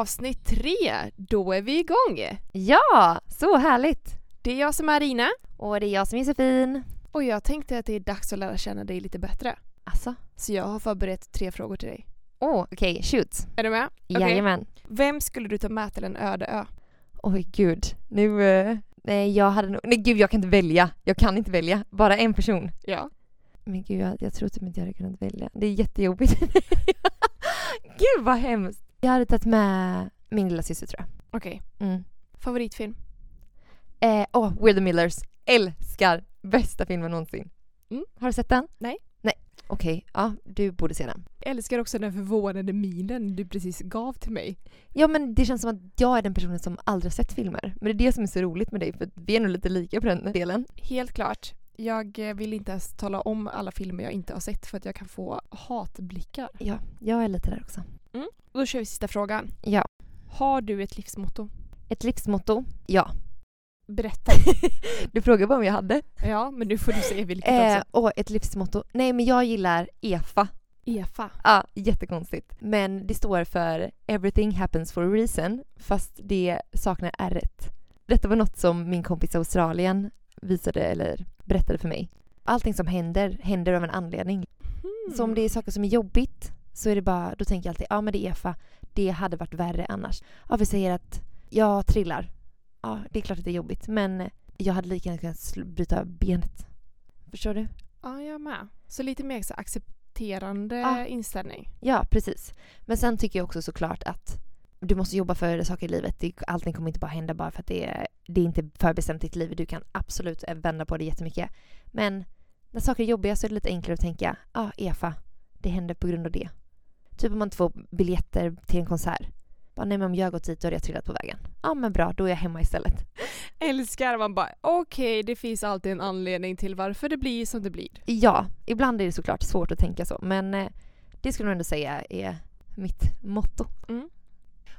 Avsnitt tre, då är vi igång! Ja, så härligt! Det är jag som är Rina Och det är jag som är Josefin. och jag tänkte att det är dags att lära känna dig lite bättre. Alltså, Så jag har förberett tre frågor till dig. åh okej, shoot. Är du med? Okej. Jajamän. Vem skulle du ta med till en öde ö? Oj gud, nu... eh, nej jag hade nog... Nej gud jag kan inte välja. Jag kan inte välja. Bara en person. Ja. Men gud jag, jag tror typ inte jag hade kunnat välja. Det är jättejobbigt. gud vad hemskt. Jag hade tagit med min lilla syster tror Okej. jag. Mm. Favoritfilm? Eh, åh, We're the Millers. Älskar! Bästa filmen någonsin. Mm. Har du sett den? Nej. Nej. Okej, ja du borde se den. Jag älskar också den förvånade minen du precis gav till mig. Ja men det känns som att jag är den personen som aldrig har sett filmer. Men det är det som är så roligt med dig för vi är nog lite lika på den delen. Helt klart. Jag eh, vill inte ens tala om alla filmer jag inte har sett för att jag kan få hatblickar. Ja, jag är lite där också. Då kör vi sista frågan. Ja. Har du ett livsmotto? Ett livsmotto? Ja. Berätta. Du frågade bara om jag hade. ja, men nu får du säga vilket Eh, också. åh, ett livsmotto. Nej men jag gillar EFA. EFA. Ja, jättekonstigt. Men det står för Everything happens for a reason fast det saknar r Detta var något som min kompis i Australien visade eller berättade för mig. Allting som händer, händer av en anledning. Så om det är saker som är jobbigt så är det bara, då tänker jag alltid, ja men det är EFA, det hade varit värre annars. Ja, vi säger att jag trillar. Ja, det är klart att det är jobbigt men jag hade lika gärna kunnat bryta benet. Förstår du? Ja, jag med. Så lite mer så accepterande Ja. inställning. Ja, precis. Men sen tycker jag också såklart att du måste jobba för saker i livet. Det, allting kommer inte bara hända bara för att det är, det är inte förbestämt ditt liv. Du kan absolut vända på det jättemycket. Men när saker är jobbiga så är det lite enklare att tänka, ja, ah, EFA, det händer på grund av det. Typ om man inte får biljetter till en konsert. Bara, nej men om jag har gått dit då har jag trillat på vägen. Ja men bra, då är jag hemma istället. Älskar man bara, okej det finns alltid en anledning till varför det blir som det blir. Ja, ibland är det såklart svårt att tänka så, men eh, det skulle jag ändå säga är mitt motto. Mm.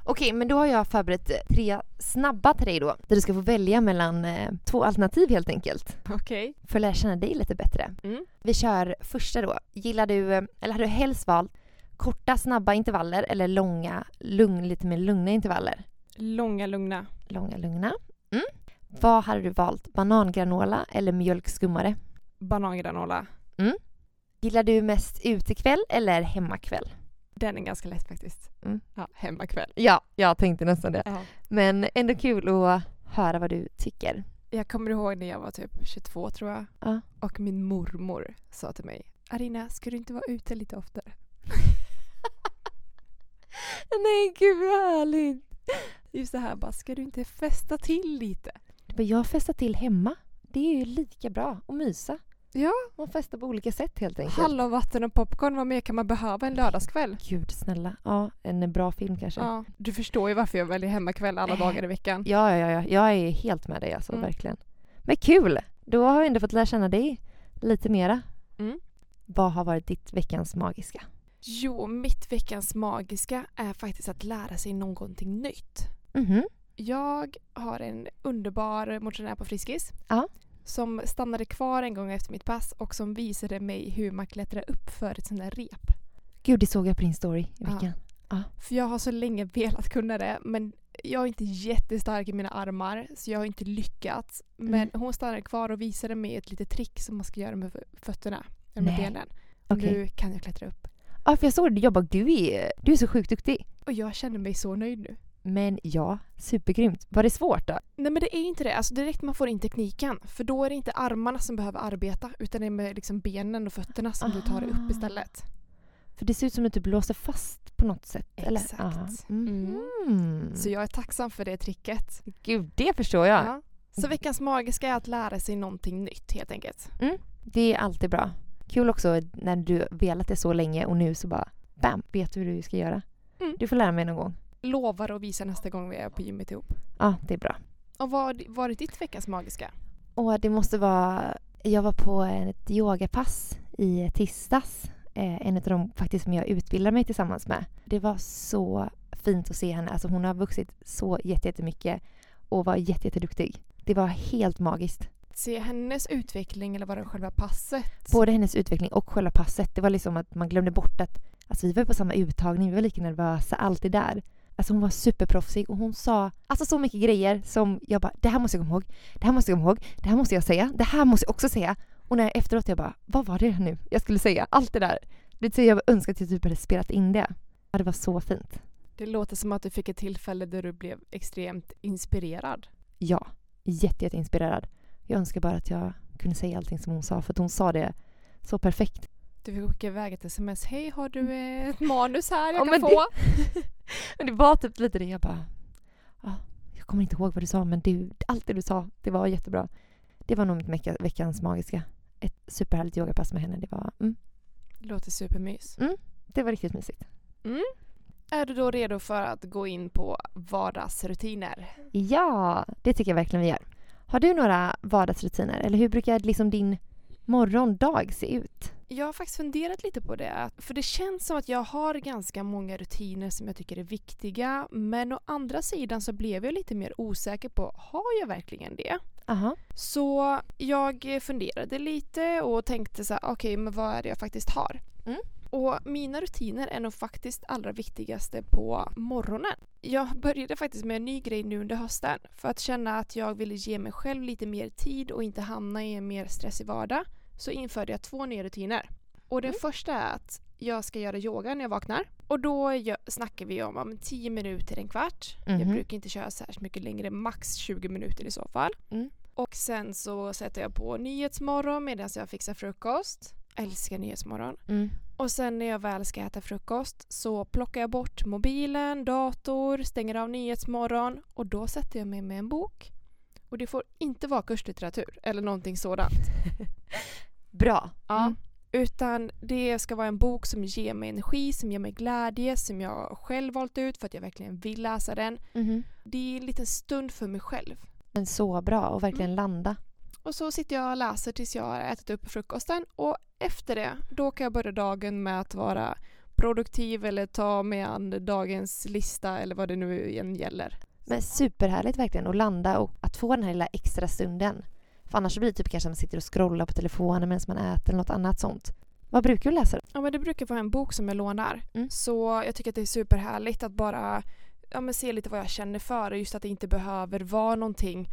Okej, men då har jag förberett tre snabba till dig då. Där du ska få välja mellan eh, två alternativ helt enkelt. Okej. För att lära känna dig lite bättre. Mm. Vi kör första då. Gillar du, eh, eller hade du helst valt korta snabba intervaller eller långa, lugn, lite mer lugna intervaller? Långa lugna. Långa lugna. Mm. Vad hade du valt? Banangranola eller mjölkskummare? Banangranola. Gillar du mest utekväll eller hemmakväll? Den är ganska lätt faktiskt. Mm. Ja, hemmakväll. Ja, jag tänkte nästan det. Ja. Men ändå kul att höra vad du tycker. Jag kommer ihåg när jag var typ 22 tror jag. Ja. Och min mormor sa till mig Arina, ska du inte vara ute lite oftare? Nej, gud vad härligt. Just det här bara, ska du inte festa till lite? Men jag festar till hemma. Det är ju lika bra att mysa. Ja. Man festar på olika sätt helt enkelt. Hallonvatten och popcorn, vad mer kan man behöva en lördagskväll? Gud snälla. Ja, en bra film kanske. Ja, du förstår ju varför jag väljer hemmakväll alla dagar i veckan. ja, ja. ja. Jag är helt med dig alltså, Mm. verkligen. Men kul! Då har vi ändå fått lära känna dig lite mera. Mm. Vad har varit ditt veckans magiska? Jo, mitt veckans magiska är faktiskt att lära sig någonting nytt. Mhm. Jag har en underbar motionär på Friskis. Ja. Som stannade kvar en gång efter mitt pass och som visade mig hur man klättrar upp för ett sånt där rep. Gud, det såg jag på din story i Ja. veckan. För jag har så länge velat kunna det men jag är inte jättestark i mina armar så jag har inte lyckats. Men Mm. hon stannade kvar och visade mig ett litet trick som man ska göra med fötterna. Eller med Nej. benen. Och Okej. nu kan jag klättra upp. Ja, för jag såg det. Jag bara, du är, du är så sjukt duktig. Och jag känner mig så nöjd nu. Men ja, supergrymt. Var det svårt då? Nej men det är inte det. Alltså direkt man får in tekniken. För då är det inte armarna som behöver arbeta utan det är med liksom benen och fötterna som du tar dig upp Ah. istället. För det ser ut som att du blåser fast på något sätt. Eller? Exakt. Ja. Mm. Mm. Så jag är tacksam för det tricket. Gud, det förstår jag. Ja. Så veckans magiska är att lära sig någonting nytt helt enkelt. Det är alltid bra. Kul också när du velat det så länge och nu så bara bam, vet du hur du ska göra. Mm. Du får lära mig någon gång. Lovar att visa nästa gång vi är på gymmet ihop. Ja, det är bra. Och vad var det ditt veckans magiska? Och det måste vara... Jag var på ett yogapass i tisdags. Eh, en av de faktiskt som jag utbildar mig tillsammans med. Det var så fint att se henne. Alltså hon har vuxit så jätte- jättemycket och var jätte- jätteduktig. Det var helt magiskt. Se hennes utveckling eller var det själva passet? Både hennes utveckling och själva passet. Det var liksom att man glömde bort att alltså vi var på samma uttagning, vi var lika nervösa, alltid där. Alltså hon var superproffsig och hon sa alltså så mycket grejer som jag bara, det här måste jag komma ihåg, det här måste jag komma ihåg, det här måste jag säga, det här måste jag också säga. Och när efteråt jag bara, vad var det nu jag skulle säga? Allt det där. Det jag önskar att jag typ hade spelat in det. Ja, det var så fint. Det låter som att du fick ett tillfälle där du blev extremt inspirerad. Ja, jätte, jätte inspirerad. Jag önskar bara att jag kunde säga allting som hon sa för hon sa det så perfekt. Du fick skicka iväg ett sms. Hej, har du ett manus här jag Ja, kan få? Men det var typ lite det jag bara, ja, jag kommer inte ihåg vad du sa men det, allt det du sa, det var jättebra. Det var nog mitt vecka, veckans magiska. Ett superhärligt yogapass med henne. Det var, mm, Det låter supermys. det var riktigt mysigt. Mm. Är du då redo för att gå in på vardagsrutiner? Ja, det tycker jag verkligen vi gör. Har du några vardagsrutiner eller hur brukar liksom din morgondag se ut? Jag har faktiskt funderat lite på det. För det känns som att jag har ganska många rutiner som jag tycker är viktiga. Men å andra sidan så blev jag lite mer osäker på, har jag verkligen det? Aha. Så jag funderade lite och tänkte så här, okej men vad är det jag faktiskt har? Mm. Och mina rutiner är nog faktiskt allra viktigaste på morgonen. Jag började faktiskt med en ny grej nu under hösten för att känna att jag ville ge mig själv lite mer tid och inte hamna i en mer stressig vardag så införde jag två nya rutiner. Och den Mm. första är att jag ska göra yoga när jag vaknar. Och då snackar vi om, om 10 minuter en kvart. Jag Mhm. brukar inte köra särskilt mycket längre, max 20 minuter i så fall. Mm. Och sen så sätter jag på Nyhetsmorgon medan jag fixar frukost. Älskar Nyhetsmorgon. Mm. Och sen när jag väl ska äta frukost så plockar jag bort mobilen, dator, stänger av Nyhetsmorgon och då sätter jag mig med en bok. Och det får inte vara kurslitteratur eller någonting sådant. Bra. Ja. Mm. Utan det ska vara en bok som ger mig energi, som ger mig glädje, som jag själv valt ut för att jag verkligen vill läsa den. Mhm. Det är en liten stund för mig själv. Men så bra och verkligen landa. Och så sitter jag och läser tills jag har ätit upp frukosten och efter det då kan jag börja dagen med att vara produktiv eller ta mig an dagens lista eller vad det nu än gäller. Men superhärligt verkligen att landa och att få den här lilla extra stunden. För annars blir det typ kanske att man sitter och scrollar på telefonen medan man äter eller något annat sånt. Vad brukar du läsa? Ja men det brukar vara en bok som jag lånar. Mm. Så jag tycker att det är superhärligt att bara ja, men se lite vad jag känner för. Just att det inte behöver vara någonting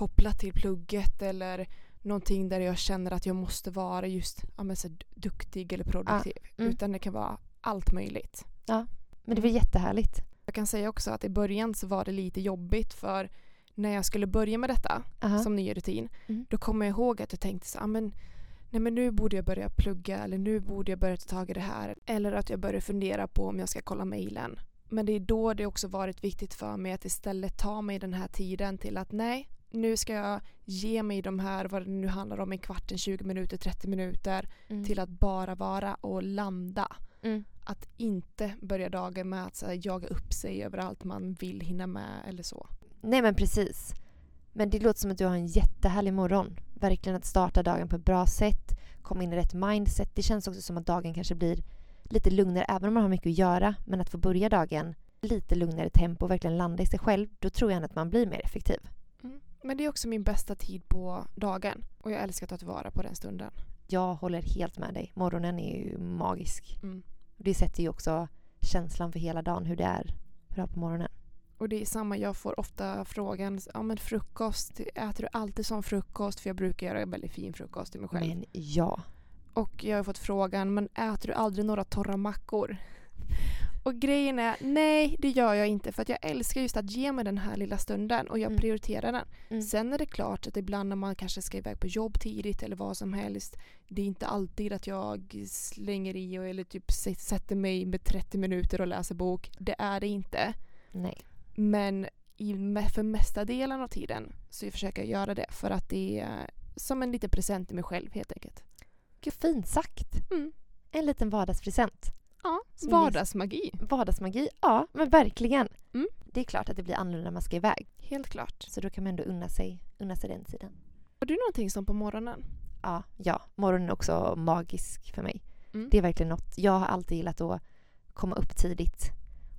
kopplat till plugget eller någonting där jag känner att jag måste vara just ja, men så duktig eller produktiv. mm. Utan det kan vara allt möjligt. Men det var jättehärligt. Jag kan säga också att i början så var det lite jobbigt för när jag skulle börja med detta Aha. som ny rutin Mm. då kommer jag ihåg att jag tänkte så, ah, men, nej men nu borde jag börja plugga eller nu borde jag börja ta tag i det här eller att jag börjar fundera på om jag ska kolla mejlen. Men det är då det också varit viktigt för mig att istället ta mig den här tiden till att nej, nu ska jag ge mig de här, vad det nu handlar om, en kvart, en 20 minuter, 30 minuter Mm. till att bara vara och landa. Mm. Att inte börja dagen med att här, jaga upp sig över allt man vill hinna med eller så. Nej men precis. Men det låter som att du har en jättehärlig morgon. Verkligen att starta dagen på ett bra sätt, komma in i rätt mindset. Det känns också som att dagen kanske blir lite lugnare även om man har mycket att göra. Men att få börja dagen lite lugnare tempo och verkligen landa i sig själv. Då tror jag att man blir mer effektiv. Men det är också min bästa tid på dagen och jag älskar att ta tillvara på den stunden. Jag håller helt med dig. Morgonen är ju magisk. Mm. Det sätter ju också känslan för hela dagen hur det är hur det är på morgonen. Och det är samma, jag får ofta frågan, ja men frukost, äter du alltid sån frukost? För jag brukar göra en väldigt fin frukost till mig själv. Men ja. Och jag har fått frågan, men äter du aldrig några torra mackor? Och grejen är, nej det gör jag inte för att jag älskar just att ge mig den här lilla stunden och jag Mm. prioriterar den. Mm. Sen är det klart att ibland när man kanske ska iväg på jobb tidigt eller vad som helst. Det är inte alltid att jag slänger i och, eller typ sätter mig med 30 minuter och läser bok. Det är det inte. Nej. Men i, för mesta delen av tiden så försöker jag göra det för att det är som en liten present till mig själv helt enkelt. Gud, fint sagt. Mm. En liten vardagspresent. Ja, Som vardagsmagi. Vardagsmagi, ja men verkligen. Mm. Det är klart att det blir annorlunda när man ska iväg. Helt klart. Så då kan man ändå unna sig, unna sig den tiden. Har du någonting som på morgonen? Ja, ja. Morgonen är också magisk för mig. Mm. Det är verkligen något. Jag har alltid gillat att komma upp tidigt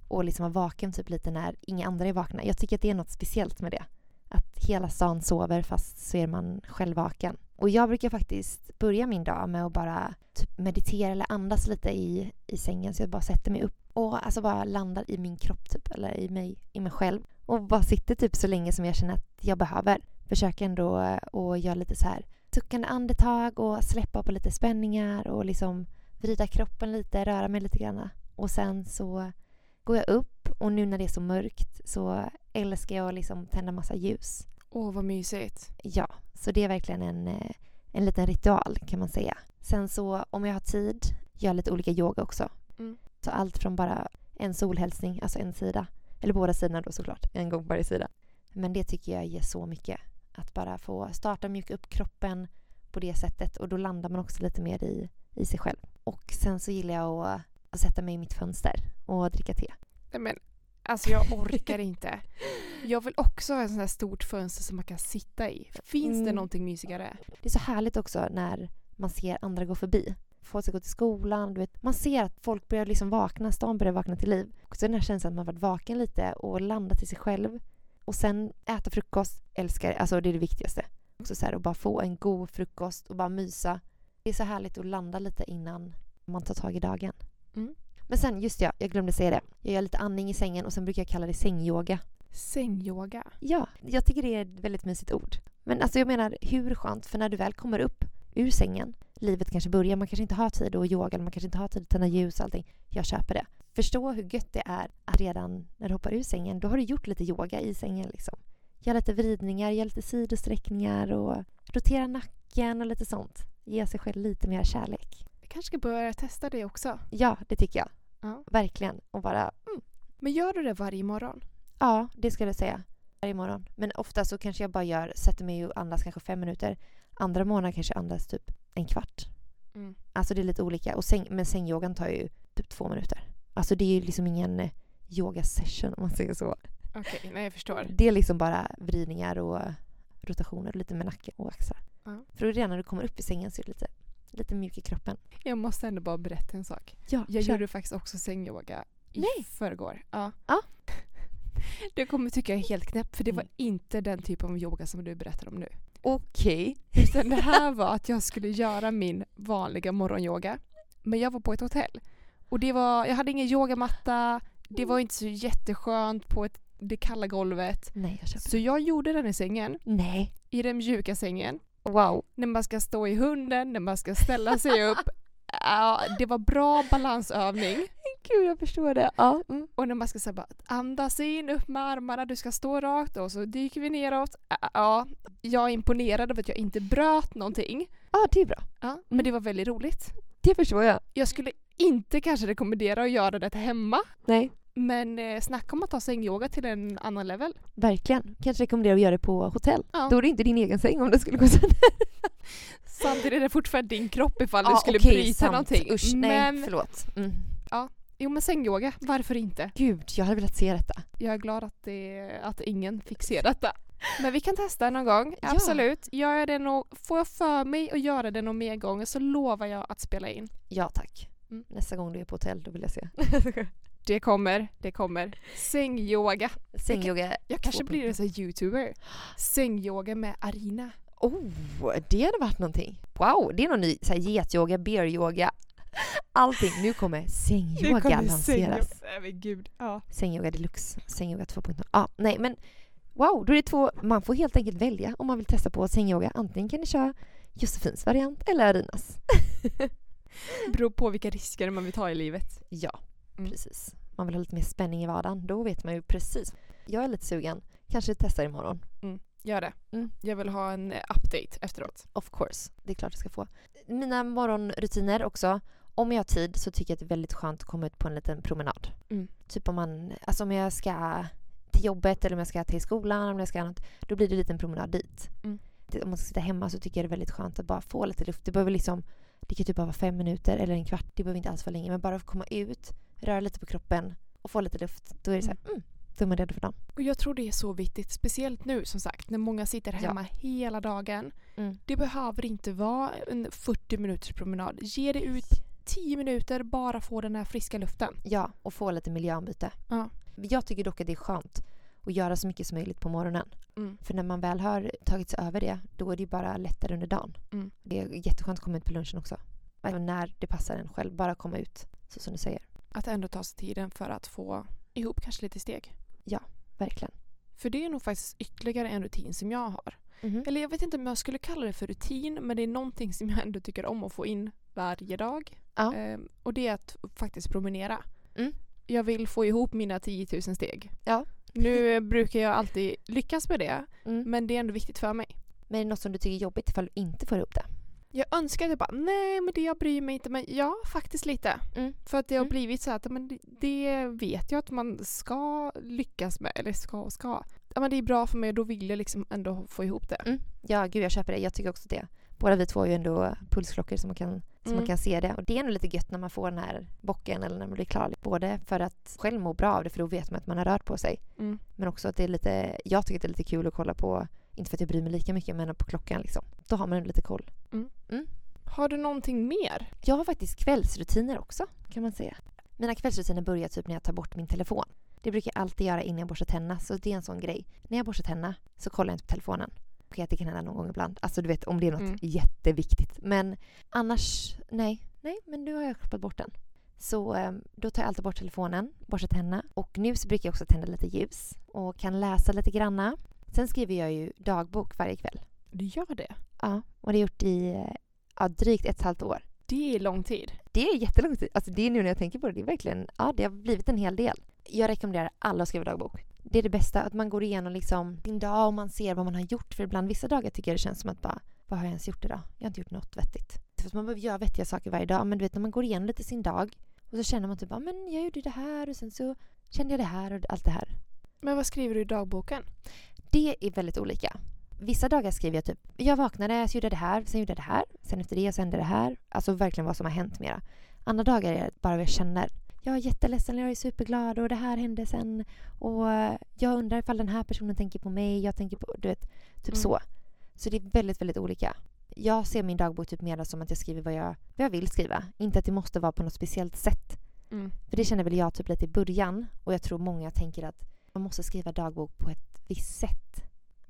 och liksom vara vaken typ lite när inga andra är vakna. Jag tycker att det är något speciellt med det. Att hela stan sover fast så är man själv vaken. Och jag brukar faktiskt börja min dag med att bara typ meditera eller andas lite i, i sängen. Så jag bara sätter mig upp Och alltså bara landar i min kropp typ, eller i mig, i mig själv. Och bara sitter typ så länge som jag känner att jag behöver. Försöker ändå att göra lite så här suckande andetag och släppa på lite spänningar och liksom vrida kroppen lite, röra mig lite grann. Och sen så går jag upp och nu när det är så mörkt så älskar jag att liksom tända massa ljus. Åh, vad mysigt. Ja, så det är verkligen en, eh, en liten ritual kan man säga. Sen så om jag har tid, gör lite olika yoga också. Mm. Så allt från bara en solhälsning, alltså en sida, eller båda sidorna då såklart, en gång på varje sida. Men det tycker jag ger så mycket. Att bara få starta mjuka upp kroppen på det sättet och då landar man också lite mer i, i sig själv. Och sen så gillar jag att, att sätta mig i mitt fönster och dricka te. Nej, men alltså jag orkar inte. Jag vill också ha ett sånt här stort fönster som man kan sitta i. Finns det Mm. någonting mysigare? Det är så härligt också när man ser andra gå förbi. Folk ska gå till skolan. Du vet. Man ser att folk börjar liksom vakna, stan börjar vakna till liv. Och så den här känslan att man varit vaken lite och landat i sig själv. Och sen äta frukost, älskar Alltså det är det viktigaste. Också så här, att bara få en god frukost och bara mysa. Det är så härligt att landa lite innan man tar tag i dagen. Mm. Men sen, just ja, jag glömde säga det. Jag gör lite andning i sängen och sen brukar jag kalla det sängyoga. Sängyoga. Ja, jag tycker det är ett väldigt mysigt ord. Men alltså jag menar, hur skönt? För när du väl kommer upp ur sängen, livet kanske börjar, man kanske inte har tid att yoga, eller man kanske inte har tid att tända ljus och allting. Jag köper det. Förstå hur gött det är att redan när du hoppar ur sängen, då har du gjort lite yoga i sängen liksom. Gör lite vridningar, gör lite sidosträckningar och rotera nacken och lite sånt. Ge sig själv lite mer kärlek. Jag kanske ska börja testa det också. Ja, det tycker jag. Ja. Verkligen. Och bara, Men gör du det varje morgon? Ja, det skulle jag säga. Varje morgon. Men ofta så kanske jag bara gör, sätter mig och andas kanske fem minuter. Andra morgnar kanske jag andas typ en kvart. Mm. Alltså det är lite olika. Och säng, men sängyogan tar ju typ två minuter. Alltså det är ju liksom ingen eh, yoga session om man säger så. Okej, nej jag förstår. Det är liksom bara vridningar och rotationer och lite med nacken och axlar. Ja. För redan när du kommer upp i sängen så är det lite, lite mjuk i kroppen. Jag måste ändå bara berätta en sak. Ja, Jag kör. gjorde faktiskt också sängyoga i Nej. förrgår. Ja. Ja. Du kommer tycka jag är helt knäpp för det var Mm. inte den typ av yoga som du berättar om nu. Okej. Utan det här var att jag skulle göra min vanliga morgonyoga. Men jag var på ett hotell. Och det var, jag hade ingen yogamatta, det var inte så jätteskönt på ett, det kalla golvet. Nej, jag Så jag gjorde den i sängen, Nej. i den mjuka sängen. Wow. När man ska stå i hunden, när man ska ställa sig upp. Ja, det var bra balansövning. Gud, jag förstår det. Ja. Mm. Och när man ska säga bara andas in, upp med armarna, du ska stå rakt och så dyker vi neråt. Ja, jag är imponerad av att jag inte bröt någonting. Ja, det är bra. Ja, men det var väldigt roligt. Det förstår jag. Jag skulle inte kanske rekommendera att göra det hemma. Nej. Men eh, snacka om att ta sängyoga till en annan level. Verkligen. Kanske rekommenderar att göra det på hotell. Ja. Då är det inte din egen säng om det skulle gå sönder. Samtidigt är det fortfarande din kropp ifall du Ja, skulle okej, bryta sant. någonting. Usch, men, nej, förlåt. Mm. jo men sängyoga, varför inte? Gud, jag hade velat se detta. Jag är glad att, det, att ingen fick se detta. Men vi kan testa någon gång, Ja. absolut. Gör jag det nå- får jag för mig att göra det någon mer gång så lovar jag att spela in. Ja, tack. Mm. Nästa gång du är på hotell, då vill jag se. Det kommer, det kommer. Sängyoga. Sängyoga. Jag kanske 2.0. blir en sån här youtuber. Sängyoga med Arina. Oh, det hade varit någonting. Wow, det är någon ny så här, getyoga, beeryoga. Allting. Nu kommer sängyoga lanseras. sängyoga. Men gud. Ja. Sängyoga deluxe, sängyoga 2.0. Ja, nej men wow, då är det två. Man får helt enkelt välja om man vill testa på sängyoga. Antingen kan ni köra Josefins variant eller Arinas. Beror på vilka risker man vill ta i livet. Ja, Mm. precis. Man vill ha lite mer spänning i vardagen. Då vet man ju precis. Jag är lite sugen. Kanske testar imorgon. Gör det. Mm. Jag vill ha en eh, update efteråt. Of course. Det är klart jag ska få. Mina morgonrutiner också. Om jag har tid så tycker jag att det är väldigt skönt att komma ut på en liten promenad. Mm. Typ om man, alltså om jag ska till jobbet eller om jag ska till skolan, om jag ska annat, då blir det en liten promenad dit. Mm. Om man ska sitta hemma så tycker jag det är väldigt skönt att bara få lite luft. Det behöver liksom, det kan typ bara vara fem minuter eller en kvart. Det behöver inte alls vara länge. Men bara få komma ut, röra lite på kroppen och få lite luft. Då är det så här, mm, då är man redo för dagen. Och jag tror det är så viktigt, speciellt nu som sagt, när många sitter Ja. hemma hela dagen. Mm. Det behöver inte vara en 40 minuters promenad. Ge det ut 10 minuter, bara få den här friska luften. Ja, och få lite miljöombyte. Ja. Jag tycker dock att det är skönt att göra så mycket som möjligt på morgonen. Mm. För när man väl har tagit sig över det, då är det bara lättare under dagen. Mm. Det är jätteskönt att komma ut på lunchen också. Även när det passar en själv, bara komma ut, så som du säger. Att ändå ta sig tiden för att få ihop kanske lite steg. Verkligen. För det är nog faktiskt ytterligare en rutin som jag har. Mhm. Eller jag vet inte om jag skulle kalla det för rutin men det är någonting som jag ändå tycker om att få in varje dag. Ja. Ehm, och det är att faktiskt promenera. Mm. Jag vill få ihop mina 10 000 steg. Ja. Nu brukar jag alltid lyckas med det Mm. men det är ändå viktigt för mig. Men är det något som du tycker är jobbigt ifall du inte får ihop det? Jag önskar att jag bara, nej men det jag bryr mig inte men ja faktiskt lite. Mm. För att det har Mm. blivit så att men det, det vet jag att man ska lyckas med. Eller ska och ska. Ja, men det är bra för mig och då vill jag liksom ändå få ihop det. Mm. Ja, gud jag köper det. Jag tycker också det. Båda vi två har ju ändå pulsklockor som man kan, som Mm. man kan se det. Och det är ändå lite gött när man får den här bocken eller när man blir klar. Både för att själv må bra av det för då vet man att man har rört på sig. Mm. Men också att det är lite, jag tycker att det är lite kul att kolla på, inte för att jag bryr mig lika mycket, men på klockan liksom. Då har man lite koll. Har du någonting mer? Jag har faktiskt kvällsrutiner också, kan man säga. Mina kvällsrutiner börjar typ när jag tar bort min telefon. Det brukar jag alltid göra innan jag borstar tänderna, så det är en sån grej. När jag borstar tänderna så kollar jag inte på telefonen. Okej, att det kan hända någon gång ibland. Alltså du vet, om det är något Mm. jätteviktigt. Men annars, nej. Nej, men nu har jag kopplat bort den. Så eh, då tar jag alltid bort telefonen, borstar tänderna. Och nu så brukar jag också tända lite ljus och kan läsa lite granna. Sen skriver jag ju dagbok varje kväll. Du gör det? Ja, och det har gjort i ja, drygt ett och ett halvt år. Det är lång tid. Det är jättelång tid. Alltså det är nu när jag tänker på det. Det är verkligen, ja det har blivit en hel del. Jag rekommenderar alla att skriva dagbok. Det är det bästa, att man går igenom liksom din dag och man ser vad man har gjort. För ibland vissa dagar tycker jag det känns som att bara, vad har jag ens gjort idag? Jag har inte gjort något vettigt. För man behöver göra vettiga saker varje dag. Men du vet när man går igenom lite sin dag och så känner man typ, ja men jag gjorde det här och sen så kände jag det här och allt det här. Men vad skriver du i dagboken? Det är väldigt olika. Vissa dagar skriver jag typ, jag vaknade, så gjorde jag det här, sen gjorde jag det här, sen efter det så hände det här. Alltså verkligen vad som har hänt mera. Andra dagar är det bara vad jag känner. Jag är jätteledsen, jag är superglad och det här hände sen. Och jag undrar ifall den här personen tänker på mig, jag tänker på, du vet, typ Mm. så. Så det är väldigt, väldigt olika. Jag ser min dagbok typ mer som att jag skriver vad jag, vad jag vill skriva. Inte att det måste vara på något speciellt sätt. Mm. För det känner väl jag typ lite i början. Och jag tror många tänker att man måste skriva dagbok på ett visst sätt.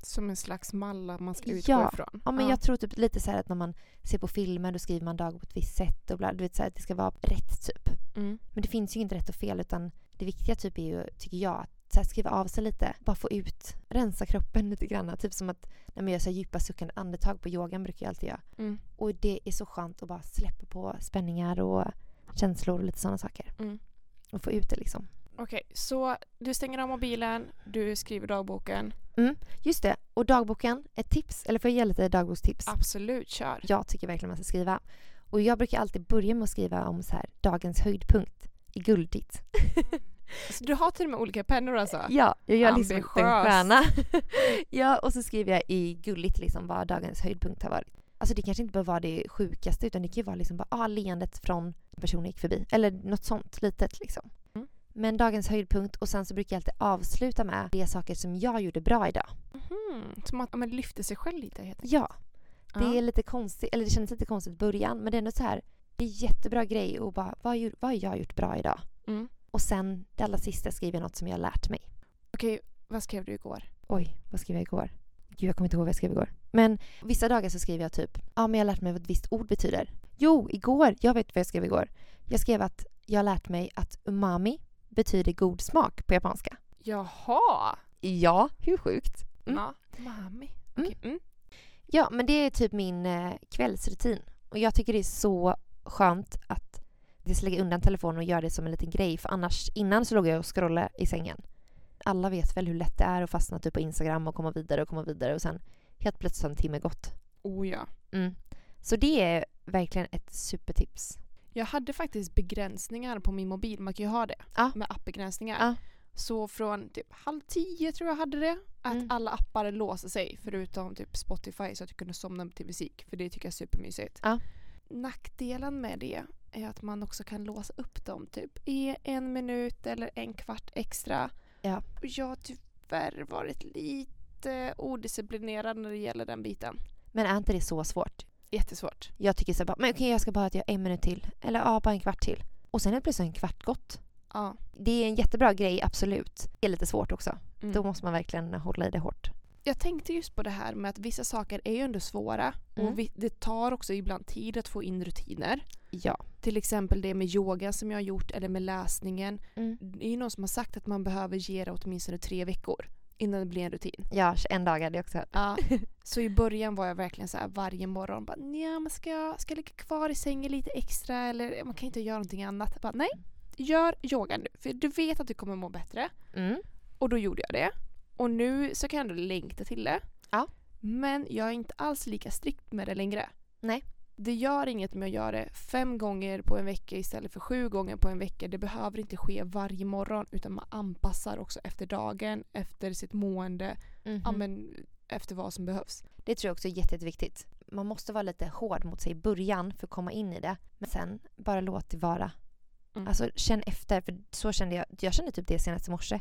Som en slags mall man ska utgå Ja. ifrån. Ja, men jag tror typ lite så här att när man ser på filmer då skriver man dagbok på ett visst sätt och bla, du vet så att det ska vara rätt typ. Mm. Men det finns ju inte rätt och fel utan det viktiga typ är ju, tycker jag, att så här, skriva av sig lite. Bara få ut, rensa kroppen lite grann. Typ som att när man gör så djupa suckande andetag på yogan brukar jag alltid göra. Mm. Och det är så skönt att bara släppa på spänningar och känslor och lite sådana saker. Mm. Och få ut det liksom. Okej, så du stänger av mobilen, du skriver dagboken. Just det, och dagboken, ett tips, eller får jag ge lite dagbokstips? Absolut, kör. jag tycker verkligen man ska skriva. Och jag brukar alltid börja med att skriva om så här, dagens höjdpunkt i guldigt. Så du har till och med olika pennor alltså? Ja, jag gör liksom en Ambitiös. stjärna. ja, och så skriver jag i gulligt liksom vad dagens höjdpunkt har varit. Alltså det kanske inte behöver vara det sjukaste utan det kan ju vara liksom bara ah, leendet från personen gick förbi. Eller något sånt litet liksom. Mm. Men dagens höjdpunkt och sen så brukar jag alltid avsluta med de saker som jag gjorde bra idag. Mhm, Som att man lyfter sig själv lite helt. Ja, det Ja. är lite konstigt, eller det kändes lite konstigt i början men det är ändå så här, det är jättebra grej och bara vad, jag- vad har jag gjort bra idag? Mm. Och sen det allra sista skriver jag något som jag har lärt mig. Okej, vad skrev du igår? Oj, vad skrev jag igår? Gud, jag kommer inte ihåg vad jag skrev igår. Men vissa dagar så skriver jag typ, ja men jag har lärt mig vad ett visst ord betyder. Jo, igår, jag vet vad jag skrev igår. Jag skrev att jag har lärt mig att umami betyder god smak på japanska. Jaha! Ja, hur sjukt? Mm. Ja. Mami. Okej. Mm. Ja, men det är typ min eh, kvällsrutin. Och jag tycker det är så skönt att ska lägga undan telefonen och göra det som en liten grej. För annars, innan så låg jag och scrollade i sängen. Alla vet väl hur lätt det är att fastna typ på Instagram och komma vidare och komma vidare och sen helt plötsligt har en timme gått. Oh ja. Mm. Så det är verkligen ett supertips. Jag hade faktiskt begränsningar på min mobil. Man kan ju ha det. Ja. Med appbegränsningar. Ja. Så från typ halv tio tror jag hade det. Att Mm. alla appar låser sig förutom typ Spotify så att jag kunde somna till musik. För det tycker jag är supermysigt. Ja. Nackdelen med det är att man också kan låsa upp dem typ i en minut eller en kvart extra. Ja. Och jag har tyvärr varit lite odisciplinerad när det gäller den biten. Men är inte det så svårt? Jättesvårt. Jag tycker så bara, men okej jag ska bara att jag en minut till. Eller ja, bara en kvart till. Och sen är det plötsligt en kvart gått. Ja. Det är en jättebra grej, absolut. Det är lite svårt också. Mm. Då måste man verkligen hålla i det hårt. Jag tänkte just på det här med att vissa saker är ju ändå svåra Mm. och vi, det tar också ibland tid att få in rutiner. Ja. Till exempel det med yoga som jag har gjort eller med läsningen. Mm. Det är ju någon som har sagt att man behöver ge det åtminstone tre veckor innan det blir en rutin. Ja, 21 dagar, har jag också hört. Ja. Så i början var jag verkligen så här varje morgon bara Nja, men ska jag, ska jag ligga kvar i sängen lite extra eller man kan inte göra någonting annat. Jag bara, Nej, gör yoga nu för du vet att du kommer må bättre. Mm. Och då gjorde jag det. Och nu så kan jag ändå längta till det. Ja. Men jag är inte alls lika strikt med det längre. Nej. Det gör inget med att göra det fem gånger på en vecka istället för sju gånger på en vecka. Det behöver inte ske varje morgon utan man anpassar också efter dagen, efter sitt mående, Mhm. ja, men efter vad som behövs. Det tror jag också är jätte, jätteviktigt. Man måste vara lite hård mot sig i början för att komma in i det. Men sen, bara låt det vara. Mm. Alltså känn efter, för så kände jag. Jag kände typ det senast i morse.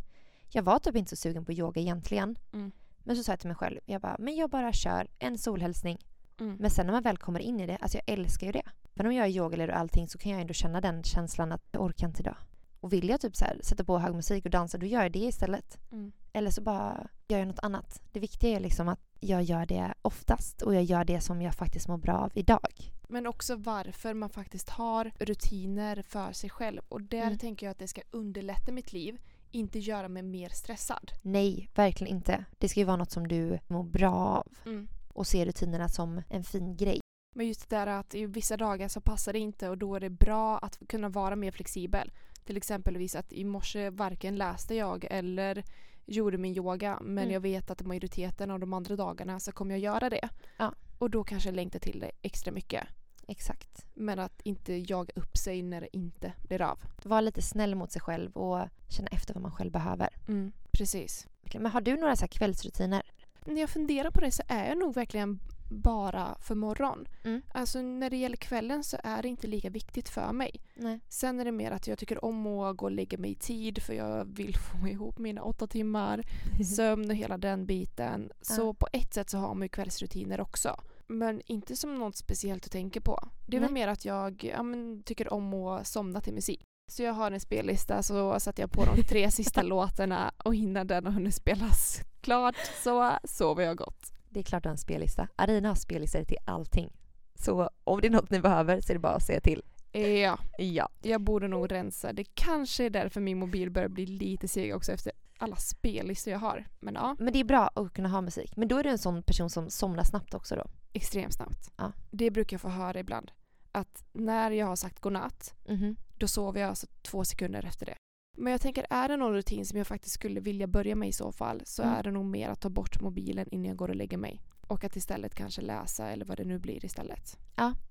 Jag var typ inte så sugen på yoga egentligen. Mm. Men så sa jag till mig själv, jag bara, men jag bara kör en solhälsning. Mm. Men sen när man väl kommer in i det, alltså jag älskar ju det. Men om jag är yogalärare och allting så kan jag ändå känna den känslan att jag orkar inte idag. Och vill jag typ så här, sätta på hög musik och dansa, då gör jag det istället. Mm. Eller så bara gör jag något annat. Det viktiga är liksom att jag gör det oftast och jag gör det som jag faktiskt mår bra av idag. Men också varför man faktiskt har rutiner för sig själv. Och där Mm. tänker jag att det ska underlätta mitt liv, inte göra mig mer stressad. Nej, verkligen inte. Det ska ju vara något som du mår bra av Mm. Och se rutinerna som en fin grej. Men just det där att i vissa dagar så passar det inte och då är det bra att kunna vara mer flexibel. Till exempelvis att i morse varken läste jag eller gjorde min yoga men Mm. jag vet att majoriteten av de andra dagarna så kommer jag göra det. Ja. Och då kanske jag längtar till det extra mycket. Exakt. Men att inte jaga upp sig när det inte blir av. Vara lite snäll mot sig själv och känna efter vad man själv behöver. Mm, precis. Men har du några så här kvällsrutiner? När jag funderar på det så är jag nog verkligen bara för morgon. Mm. Alltså när det gäller kvällen så är det inte lika viktigt för mig. Nej. Sen är det mer att jag tycker om att gå och lägga mig i tid för jag vill få ihop mina åtta timmar sömn och hela den biten. Så Ja. på ett sätt så har man ju kvällsrutiner också. Men inte som något speciellt att tänka på. Det är väl Nej. mer att jag ja, men, tycker om att somna till musik. Så jag har en spellista så sätter jag på de tre sista låtarna och innan den har hunnit spelas klart så sover jag gott. Det är klart du har en spellista. Arina har spellistor till allting. Så om det är något ni behöver så är det bara att säga till. Ja, Ja. jag borde nog rensa. Det kanske är därför min mobil börjar bli lite seg också efter alla spellistor jag har. Men ja, Men det är bra att kunna ha musik. Men då är du en sån person som somnar snabbt också då? extremt snabbt. Ja. Det brukar jag få höra ibland. Att när jag har sagt godnatt, Mhm. då sover jag alltså två sekunder efter det. Men jag tänker, är det någon rutin som jag faktiskt skulle vilja börja med i så fall så Mm. är det nog mer att ta bort mobilen innan jag går och lägger mig. Och att istället kanske läsa eller vad det nu blir istället.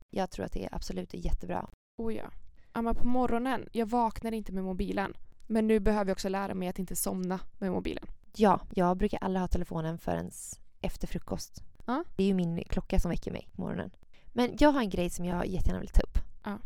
Jag tror att det är absolut jättebra. Oh ja. ja men på morgonen, jag vaknar inte med mobilen. Men nu behöver jag också lära mig att inte somna med mobilen. Ja, jag brukar aldrig ha telefonen förrän efter frukost. Ja. Det är ju min klocka som väcker mig på morgonen. Men jag har en grej som jag jättegärna vill ta upp. Ja.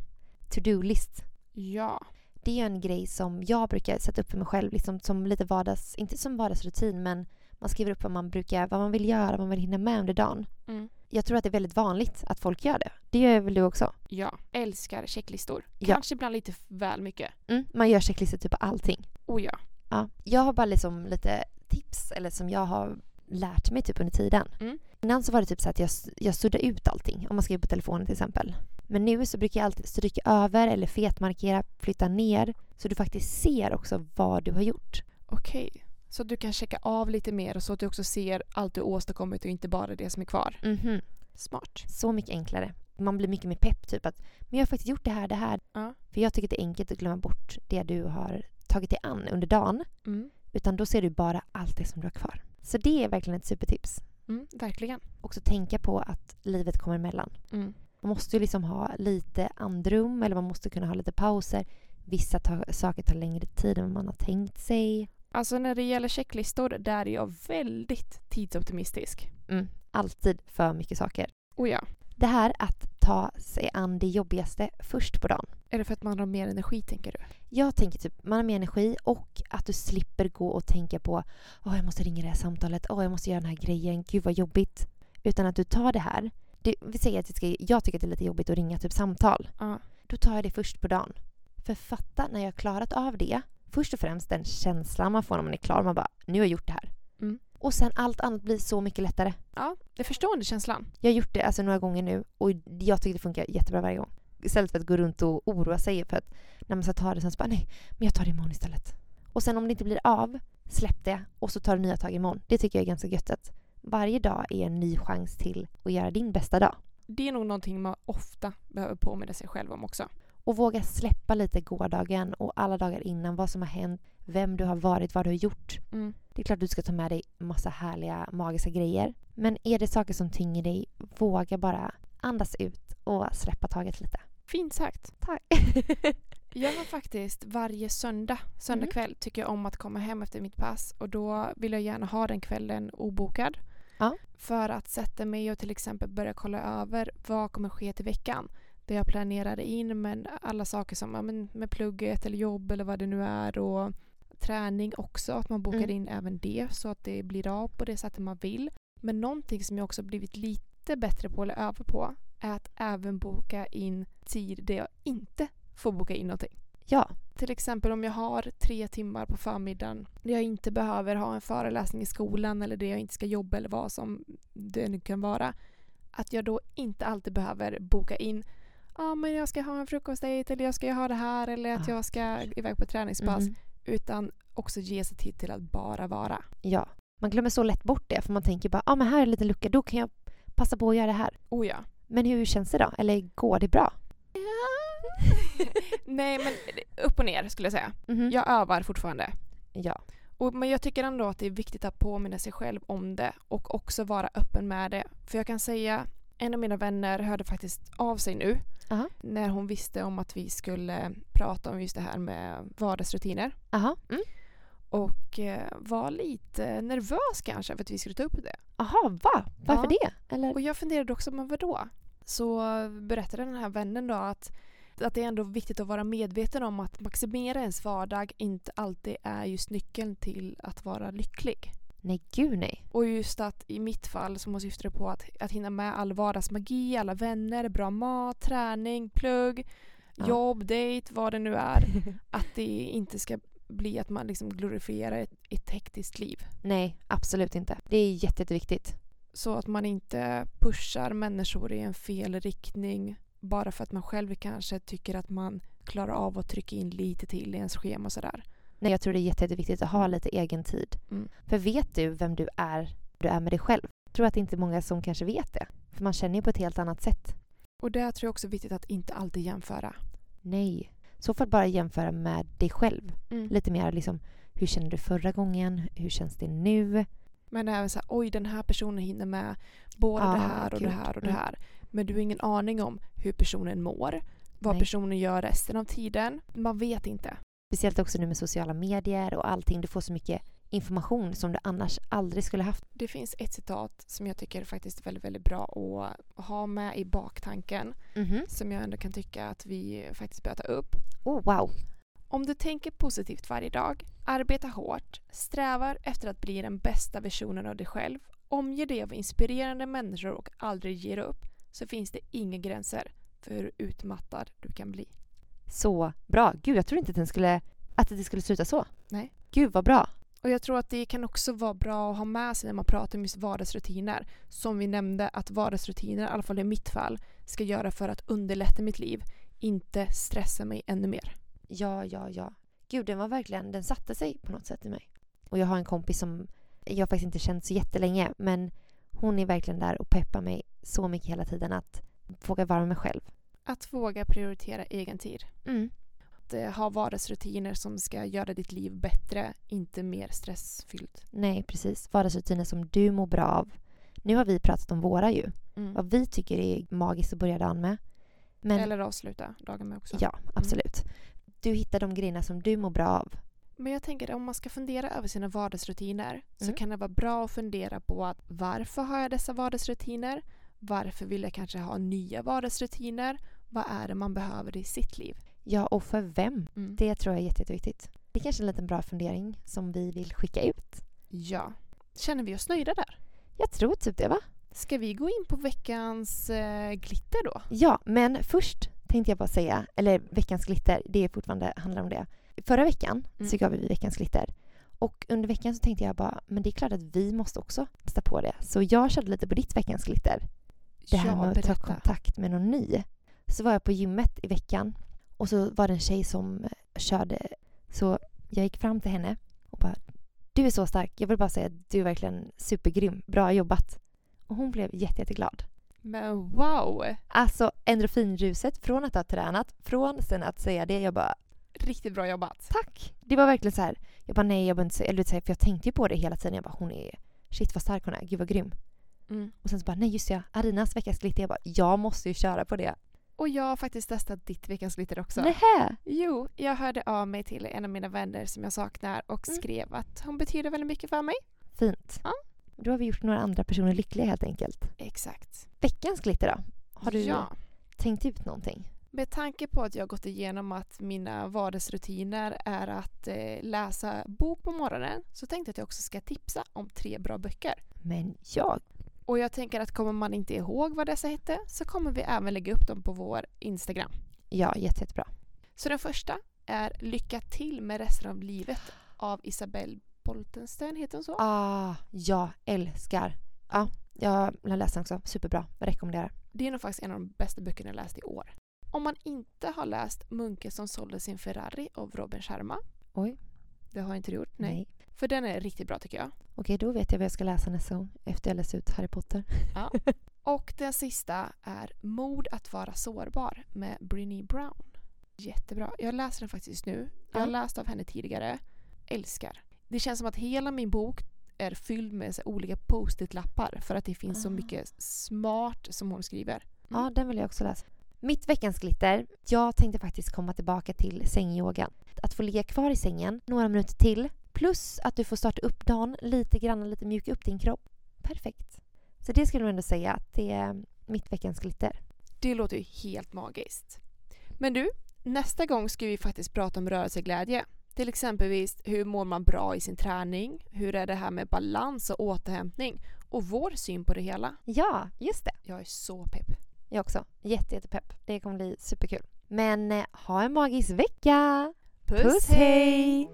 To-do-list. Ja. Det är ju en grej som jag brukar sätta upp för mig själv, liksom som lite vardags, inte som vardagsrutin men man skriver upp vad man brukar, vad man vill göra, vad man vill hinna med under dagen. Mm. Jag tror att det är väldigt vanligt att folk gör det. Det gör väl du också? Ja. Älskar checklistor. Ja. Kanske ibland lite väl mycket. Mm, man gör checklistor typ på allting. Oh ja. Ja. Jag har bara liksom lite tips eller som jag har lärt mig typ under tiden. Mm. Innan så var det typ så att jag, jag suddade ut allting om man skriver på telefonen till exempel. Men nu så brukar jag alltid stryka över eller fetmarkera, flytta ner så du faktiskt ser också vad du har gjort. Okej. Så att du kan checka av lite mer så att du också ser allt du åstadkommit och inte bara det som är kvar. Mhm. Smart. Så mycket enklare. Man blir mycket mer pepp typ att men jag har faktiskt gjort det här, det här. Ja. För jag tycker det är enkelt att glömma bort det du har tagit dig an under dagen. Mm. Utan då ser du bara allt det som du har kvar. Så det är verkligen ett supertips. Mm, verkligen. Också tänka på att livet kommer emellan. Mm. Man måste ju liksom ha lite andrum eller man måste kunna ha lite pauser. Vissa ta- saker tar längre tid än man har tänkt sig. Alltså när det gäller checklistor, där är jag väldigt tidsoptimistisk. Mm. Alltid för mycket saker. Oh ja. Det här att ta sig an det jobbigaste först på dagen. Är det för att man har mer energi tänker du? Jag tänker typ man har mer energi och att du slipper gå och tänka på åh jag måste ringa det här samtalet, åh jag måste göra den här grejen, gud vad jobbigt. Utan att du tar det här. Det, vi säger att det ska, jag tycker att det är lite jobbigt att ringa typ samtal. Ja. Då tar jag det först på dagen. För fatta när jag har klarat av det. Först och främst den känslan man får när man är klar. Man bara, nu har jag gjort det här. Mm. Och sen allt annat blir så mycket lättare. Ja, jag förstår den känslan. Jag har gjort det alltså några gånger nu och jag tycker det funkar jättebra varje gång. Istället för att gå runt och oroa sig för att när man ska ta det sen så bara nej, men jag tar det imorgon istället. Och sen om det inte blir av, släpp det och så tar du nya tag imorgon. Det tycker jag är ganska gött att varje dag är en ny chans till att göra din bästa dag. Det är nog någonting man ofta behöver påminna sig själv om också. Och våga släppa lite gårdagen och alla dagar innan, vad som har hänt, vem du har varit, vad du har gjort. Mm. Det är klart du ska ta med dig massa härliga, magiska grejer. Men är det saker som tynger dig, våga bara andas ut och släppa taget lite. Fint sagt. Tack. Jag har faktiskt varje söndag, söndag Mm. kväll, tycker jag om att komma hem efter mitt pass och då vill jag gärna ha den kvällen obokad. Ja. För att sätta mig och till exempel börja kolla över vad kommer ske till veckan. Det jag planerade in men alla saker som ja, men med plugget eller jobb eller vad det nu är och träning också. Att man bokar Mm. in även det så att det blir av på det sättet man vill. Men någonting som jag också blivit lite bättre på eller över på är att även boka in tid där jag inte får boka in någonting. Ja, Till exempel om jag har tre timmar på förmiddagen där jag inte behöver ha en föreläsning i skolan eller där jag inte ska jobba eller vad som det nu kan vara. Att jag då inte alltid behöver boka in Ja ah, men jag ska ha en frukostdejt eller jag ska ha det här eller att Ah, jag ska iväg på träningspass. mhm. Utan också ge sig tid till att bara vara. ja. Man glömmer så lätt bort det för man tänker bara, ah, men här är en liten lucka, då kan jag passa på att göra det här. Oh ja. Men hur känns det då? Eller går det bra? Nej men upp och ner skulle jag säga. Mhm. Jag övar fortfarande. ja. Och, men jag tycker ändå att det är viktigt att påminna sig själv om det och också vara öppen med det. För jag kan säga, en av mina vänner hörde faktiskt av sig nu Aha. när hon visste om att vi skulle prata om just det här med vardagsrutiner. Aha. Mm. Och eh, var lite nervös kanske för att vi skulle ta upp det. Aha, va? Varför Ja. det? Eller? Och jag funderade också, men vadå? Så berättade den här vännen då att, att det är ändå viktigt att vara medveten om att maximera ens vardag inte alltid är just nyckeln till att vara lycklig. Nej, gud nej. Och just att i mitt fall så måste syftar det på att, att hinna med all vardagsmagi, alla vänner, bra mat, träning, plugg, Ja. jobb, dejt, vad det nu är. Att det inte ska bli att man liksom glorifierar ett, ett hektiskt liv. nej, absolut inte. Det är jätte, jätteviktigt. Så att man inte pushar människor i en fel riktning bara för att man själv kanske tycker att man klarar av att trycka in lite till i ens schema och sådär. Nej, jag tror det är jätte, jätteviktigt att ha lite egen tid. Mm. För vet du vem du är, du är med dig själv? Jag tror att det inte är många som kanske vet det. För man känner ju på ett helt annat sätt. Och där tror jag också är viktigt att inte alltid jämföra. Nej. Så får bara jämföra med dig själv. Mm. Lite mer liksom, hur kände du förra gången? Hur känns det nu? Men även så här, oj den här personen hinner med både Ja, det här och gud. det här och det Mm. här. Men du har ingen aning om hur personen mår. Vad Nej. personen gör resten av tiden. Man vet inte. Speciellt också nu med sociala medier och allting. Du får så mycket information som du annars aldrig skulle haft. Det finns ett citat som jag tycker faktiskt är väldigt, väldigt bra att ha med i baktanken. Mhm. Som jag ändå kan tycka att vi faktiskt bör ta upp. Oh, wow. Om du tänker positivt varje dag, arbetar hårt, strävar efter att bli den bästa versionen av dig själv, omger dig av inspirerande människor och aldrig ger upp, så finns det inga gränser för hur utmattad du kan bli. Så bra. Gud, jag trodde inte att, den skulle, att det skulle sluta så. Nej. Gud, vad bra. Och jag tror att det kan också vara bra att ha med sig när man pratar om just vardagsrutiner. Som vi nämnde, att vardagsrutiner, i alla fall i mitt fall, ska göra för att underlätta mitt liv, inte stressa mig ännu mer. Ja, ja, ja. Gud, den var verkligen, den satte sig på något sätt i mig. Och jag har en kompis som jag faktiskt inte känt så jättelänge, men hon är verkligen där och peppar mig så mycket hela tiden att våga vara mig själv. Att våga prioritera egen tid. Mm. Att eh, ha vardagsrutiner som ska göra ditt liv bättre, inte mer stressfyllt. Nej, precis. Vardagsrutiner som du mår bra av. Nu har vi pratat om våra ju. Mm. Vad vi tycker är magiskt att börja dagen med. Men Eller avsluta dagen med också. ja, absolut. Du hittar de grejerna som du mår bra av. Men jag tänker att om man ska fundera över sina vardagsrutiner så Mm. kan det vara bra att fundera på att varför har jag dessa vardagsrutiner? Varför vill jag kanske ha nya vardagsrutiner? Vad är det man behöver i sitt liv? Ja, och för vem? Mm. Det tror jag är jätte- jätteviktigt. Det är kanske en liten bra fundering som vi vill skicka ut. Ja. Känner vi oss nöjda där? Jag tror typ det, va? Ska vi gå in på veckans eh, glitter då? Ja, men först tänkte jag bara säga, eller veckans glitter, det är fortfarande handlar om det. Förra veckan Mm. så gav vi veckans glitter. Och under veckan så tänkte jag bara, men det är klart att vi måste också testa på det. Så jag körde lite på ditt veckans glitter. Det här med att ta kontakt med någon ny. Så var jag på gymmet i veckan och så var det en tjej som eh, körde. Så jag gick fram till henne och bara, du är så stark. Jag vill bara säga att du är verkligen supergrym. Bra jobbat. Och hon blev jätte, jätteglad. Men wow! Alltså endorfinruset från att ha tränat, från sen att säga det, jag bara Riktigt bra jobbat. tack. Det var verkligen så här, jag bara nej, jag behöver inte säga, eller så här, för jag tänkte ju på det hela tiden. Jag bara hon är, shit vad stark hon är, gud vad grym. Mm. Och sen så bara nej just det, Arinas veckans glitter. Jag bara jag måste ju köra på det. Och jag har faktiskt testat ditt veckans glitter också. Nähä! Jo, jag hörde av mig till en av mina vänner som jag saknar och Mm. skrev att hon betyder väldigt mycket för mig. Fint. Ja. Då har vi gjort några andra personer lyckliga helt enkelt. Exakt. Veckans glitter då? Har du Ja. tänkt ut någonting? Med tanke på att jag har gått igenom att mina vardagsrutiner är att eh, läsa bok på morgonen så tänkte jag att jag också ska tipsa om tre bra böcker. Men jag? Och jag tänker att kommer man inte ihåg vad dessa hette så kommer vi även lägga upp dem på vår Instagram. Ja, jätte, jättebra. Så den första är Lycka till med resten av livet av Isabelle Boltenstern, heter hon så? Ah, jag älskar. Ja, jag har läst den också. Superbra. Jag rekommenderar. Det är nog faktiskt en av de bästa böckerna jag läst i år. Om man inte har läst Munken som sålde sin Ferrari av Robin Sharma. Oj. Det har jag inte gjort, nej. Nej. För den är riktigt bra tycker jag. Okej, då vet jag vad jag ska läsa nästa gång efter jag läst ut Harry Potter. Och den sista är Mod att vara sårbar med Brinny Brown. Jättebra. Jag läser den faktiskt nu. Jag har Ja. läst av henne tidigare. Älskar. Det känns som att hela min bok är fylld med olika post-it-lappar för att det finns så Ah. mycket smart som hon skriver. Ja, den vill jag också läsa. Mitt veckans glitter. Jag tänkte faktiskt komma tillbaka till sängyogan. Att få ligga kvar i sängen några minuter till. Plus att du får starta upp dagen lite grann, lite mjuka upp din kropp. Perfekt. Så det skulle jag ändå säga att det är mitt veckans glitter. Det låter ju helt magiskt. Men du, nästa gång ska vi faktiskt prata om rörelseglädje. Till exempelvis hur mår man bra i sin träning? Hur är det här med balans och återhämtning? Och vår syn på det hela. Ja, just det. Jag är så pepp. Jag också. Jätte, jättepepp. Det kommer bli superkul. Men eh, ha en magisk vecka! Puss, Puss hej!